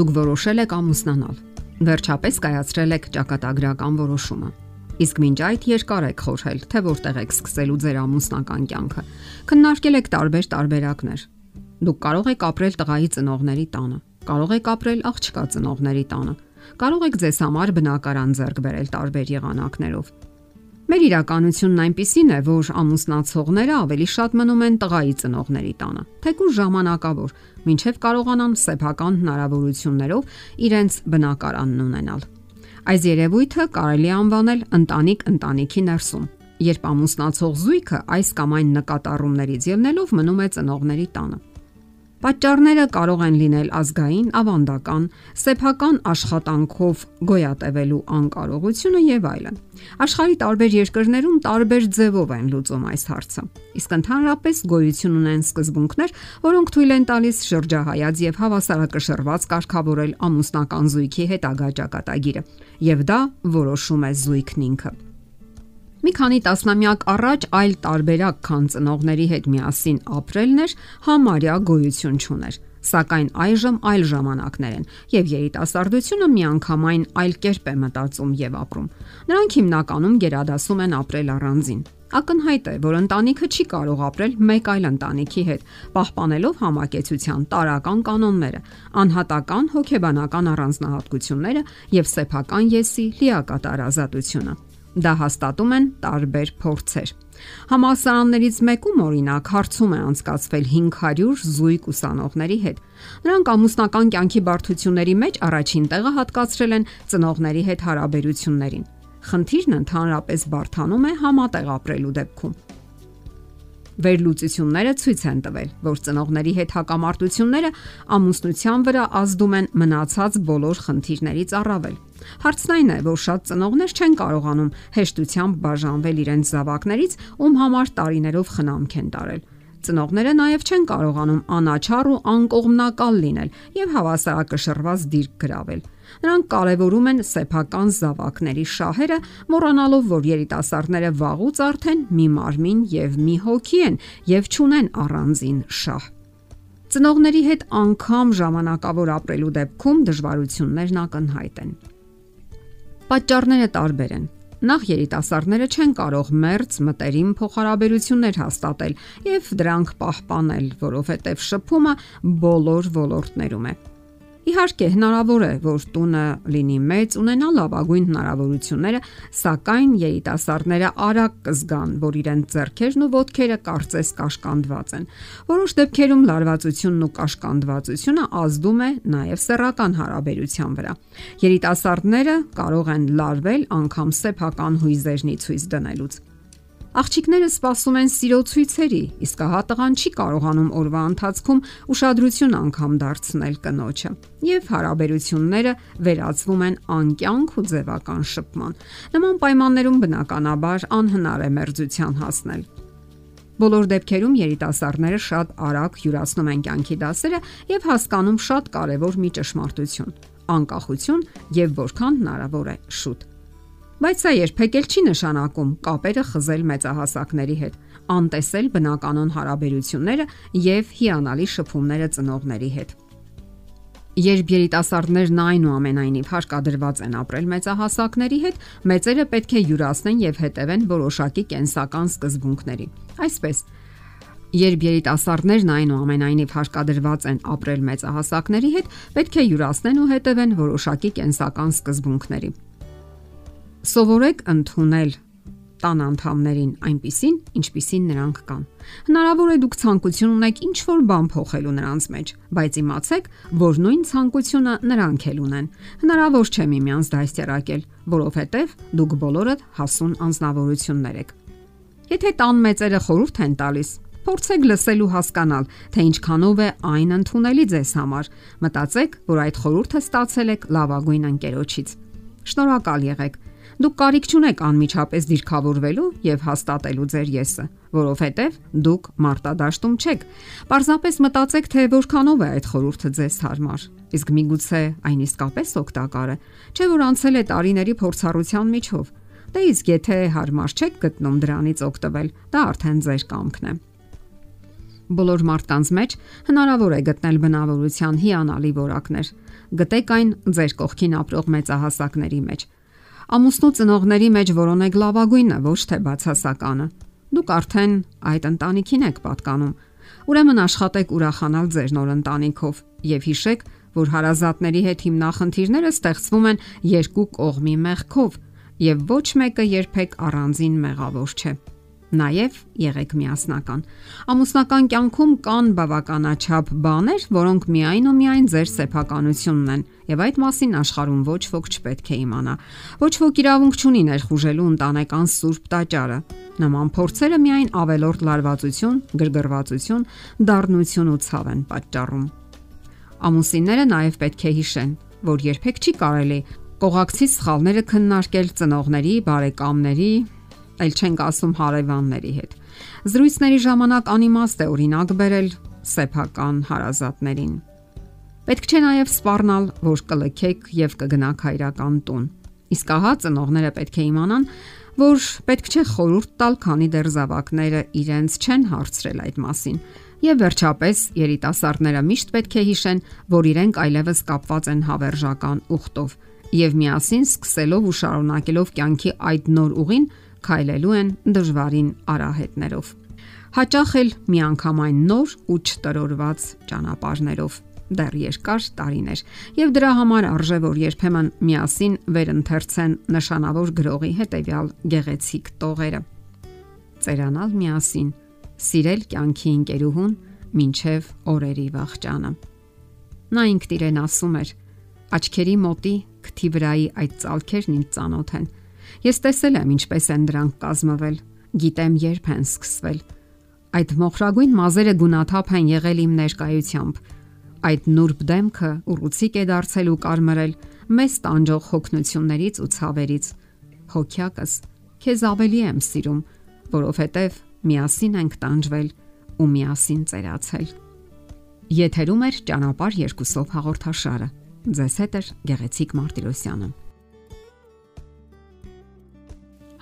Դուք որոշել եք ամուսնանալ։ Վերջապես կայացրել եք ճակատագրական որոշումը։ Իսկ մինչ այդ երկար եք խորհել, թե որտեղ եք սկսելու ձեր ամուսնական կյանքը։ Քննարկել եք տարբեր տարբերակներ։ Դուք կարող եք ապրել տղայի ծնողների տանը, կարող եք ապրել աղջկա ծնողների տանը, կարող եք ձեզ համար բնակարան ձեռք բերել տարբեր եղանակներով։ Մեր իրականությունն այնպիսին է, որ ամուսնացողները ավելի շատ մնում են տղայի ծնողների տանը, թեկուզ ժամանակավոր, ինչև կարողանան սեփական հնարավորություններով իրենց բնակարանն ունենալ։ Այս երևույթը կարելի անվանել ընտանիք ընտանիքի ներսում, երբ ամուսնացող զույգը այս կամ այն նկատառումներից ելնելով մնում է ծնողների տանը։ Պատճառները կարող են լինել ազգային, ավանդական, սեփական աշխատանքով գոյատևելու անկարողությունը եւ այլն։ Աշխարհի տարբեր երկրներում տարբեր ձևով են լուծում այս հարցը։ Իսկ ընդհանրապես գոյություն ունեն սկզբունքներ, որոնք թույլ են տալիս շրջահայաց եւ հավասարակշռված կարգավորել ամուսնական զույգի հետագա ճակատագիրը, եւ դա որոշում է զույգն ինքը։ Մի քանի տասնամյակ առաջ այլ տարբերակ քան ծնողների հետ միասին ապրելն էր համարյա գոյություն չուներ։ Սակայն այժմ այլ ժամանակներ են, եւ երիտասարդությունը միանգամայն այլ կերպ է մտածում եւ ապրում։ Նրանք հիմնականում գերադասում են ապրել առանձին։ Ակնհայտ է, որ ընտանիքը չի կարող ապրել մեկ այլ ընտանիքի հետ, պահպանելով համակեցության տարական կանոնները, անհատական հոգեբանական առանձնահատկությունները եւ սեփական եսի լիակատար ազատությունը։ Դա հաստատում են տարբեր փորձեր։ Համասարաններից մեկում օրինակ հարցում է անցկացվել 500 զույգ ուսանողների հետ։ Նրանք ամուսնական կյանքի բարդությունների մեջ առաջին տեղը հատկացրել են ծնողների հետ հարաբերություններին։ Խնդիրն ընդհանրապես բարթանում է համատեղ ապրելու դեպքում։ Վերլուծությունները ցույց են տվել, որ ծնողների հետ հակամարտությունները ամուսնության վրա ազդում են մնացած բոլոր խնդիրներից առավել։ Հարցն այն է, որ շատ ծնողներ չեն կարողանում հեշտությամբ բաժանվել իրենց զավակներից, ում համար տարիներով խնամք են տարել։ Ծնողները նաև չեն կարողանում անաչառ ու անկողմնակալ լինել եւ հավասարակշռված դիրք գրավել։ Նրանք կարևորում են սեփական զավակների շահերը, մոռանալով, որ երիտասարդները վաղուց արդեն մի մարմին եւ մի հոգի են եւ ճունեն առանձին շահ։ Ծնողների հետ անգամ ժամանակավոր ապրելու դեպքում դժվարություններն ակնհայտ են։ Պատճառները տարբեր են։ Նախ երիտասարդները չեն կարող մերց մտերիմ փոխհարաբերություններ հաստատել եւ դրանք պահպանել, որովհետեւ շփումը բոլոր ոլորտներում է։ Իհարկե, հնարավոր է, որ տունը լինի մեծ, ունենա լավագույն հնարավորությունները, սակայն երիտասարդները արագ կզգան, որ իրենց ձեռքերն ու ոտքերը կարծես կաշկանդված են։ Որոշ դեպքերում լարվածությունն ու կաշկանդվածությունը ազդում է նաև սեռական հարաբերության վրա։ Երիտասարդները կարող են լարվել անգամ սեփական հույզերնի ցույց դնելուց։ Աղջիկները սպասում են սիրո ցույցերի, իսկ ահա տղան չի կարողանում օրվա ընթացքում ուշադրություն անգամ դարձնել կնոջը, եւ հարաբերությունները վերածվում են անկյանք ու ձևական շփման։ Նման պայմաններում բնականաբար անհնար է մերձության հասնել։ Բոլոր դեպքերում երիտասարդները շատ արագ յուրացնում են կյանքի դասերը եւ հասկանում շատ կարեւոր մի ճշմարտություն՝ անկախություն եւ որքան հնարավոր է շուտ։ Բայց սա երբեք էլ չի նշանակում կապերը խզել մեծահասակների հետ, անտեսել բնականon հարաբերությունները եւ հիանալի շփումները ծնողների հետ։ Երբ երիտասարդներն այնուամենայնիվ հարկադրված են ապրել մեծահասակների հետ, մեծերը պետք է յուրացնեն եւ հետևեն որոշակի կենսական սկզբունքների։ Այսպես, Երբ երիտասարդներն այնուամենայնիվ հարկադրված են ապրել մեծահասակների հետ, պետք է յուրացնեն ու հետևեն որոշակի կենսական սկզբունքների։ Սովորեք ընդունել տան անդամներին այնպիսին, ինչպիսին նրանք կան։ Հնարավոր է դուք ցանկություն ունեք ինչ որ բան փոխելու նրանց մեջ, բայց իմացեք, որ նույն ցանկությունը նրանք էլ ունեն։ Հնարավոր չէ միմյանց դաստիարակել, որովհետև դուք բոլորդ հասուն անznավորություններ եք։ Եթե տան մեծերը խորհուրդ են տալիս, փորձեք լսել ու հասկանալ, թե ինչքանով է այն ընդունելի ձեզ համար։ Մտածեք, որ այդ խորհուրդը ստացել եք լավագույն ընկերոջից։ Շնորհակալ եղեք Դուք կարիք չունեք անմիջապես դիրքավորվելու եւ հաստատելու ձեր եսը, որովհետեւ դուք մարտադաշտում չեք։ Պարզապես մտածեք, թե որքանով է այդ խորհուրդը ձեզ հարմար։ Իսկ միգուցե այն իսկապես օգտակար է, չէ՞ որ անցել է տարիների փորձառության միջով։ Դե իսկ եթե հարմար չեք գտնում դրանից օգտվել, դա արդեն ձեր կամքն է։ Բոլոր մարդկանց մեջ հնարավոր է գտնել բնավորության հիանալի որակներ։ Գտեք այն ձեր կողքին ապրող մեծահասակների մեջ։ Ամուսնու ծնողների մեջ որոնեք լավագույնը, ոչ թե բացասականը։ Դուք արդեն այդ ընտանիքին եք պատկանում։ Ուրեմն աշխատեք ուրախանալ ձեր նոր ընտանիքով եւ հիշեք, որ հարազատների հետ հիմնախնդիրները ստեղծվում են երկու կողմի մեղքով եւ ոչ մեկը երբեք առանձին մեղավոր չէ։ Նաև եղեք միասնական։ Ամուսնական կյանքում կան բավականաչափ բաներ, որոնք միայն ու միայն ձեր սեփականությունն են, եւ այդ մասին աշխարհում ոչ ոք չպետք է իմանա։ Ոչ ոք իրավունք չունի ներխուժելու ընտանեկան սուրբ տաճարը։ Նման փորձերը միայն ավելորդ լարվածություն, գրգռվածություն, դառնություն ու ցավ են պատճառում։ Ամուսինները նաև պետք է հիշեն, որ երբեք չի կարելի կողակցի սխալները քննարկել ծնողների, բարեկամների, այլ չենք ասում հարևանների հետ։ Զրույցների ժամանակ անիմաստ է օրինակ բերել սեփական հարազատներին։ Պետք չէ նաև սպառնալ, որ կլքեք եւ կգնաք հայրական տուն։ Իսկ ահա ծնողները պետք է իմանան, որ պետք չէ խորուրդ տալ, քանի դեռ զավակները իրենց չեն հարցրել այդ մասին Եվ վերջապես երիտասարդները միշտ պետք է հիշեն, որ իրենք այլևս կապված են հավերժական ուխտով եւ միասին սկսելով ու շարունակելով կյանքի այդ նոր ուղին քայլելու են դժվարին արահետներով։ Հաճախ էլ միանգամայն նոր ու չտրորված ճանապարհներով դեռ երկար տարիներ եւ դրա համար արժե որ երբեմն միասին վերընթերցեն նշանավոր գրողի հետեւյալ գեղեցիկ տողերը ծերանալ միասին սիրել կյանքի ընկերուհուն մինչև օրերի վաղճանը։ Նա ինքն իրեն ասում էր. աչքերի մոտի քթի վրայի այդ ցալքերն ինձ ծանոթ են։ Ես տեսել եմ ինչպես են դրանք կազմվել, գիտեմ երբ են սկսվել։ Այդ մոխրագույն մազերը գունաթափ են եղել իմ ներկայությամբ։ Այդ նուրբ դեմքը ուռուցիկ է դարձել ու կարմրել մեծ տանջող հոգնություններից ու ցավերից։ Հոգյակս, քեզ ավելի եմ սիրում, որովհետև Միասին ենք տանջվել ու միասին ծերացել։ Եթերում է ճանապարհ երկուսով հաղորդաշարը։ Ձեզ հետ է Գեղեցիկ Մարտիրոսյանը։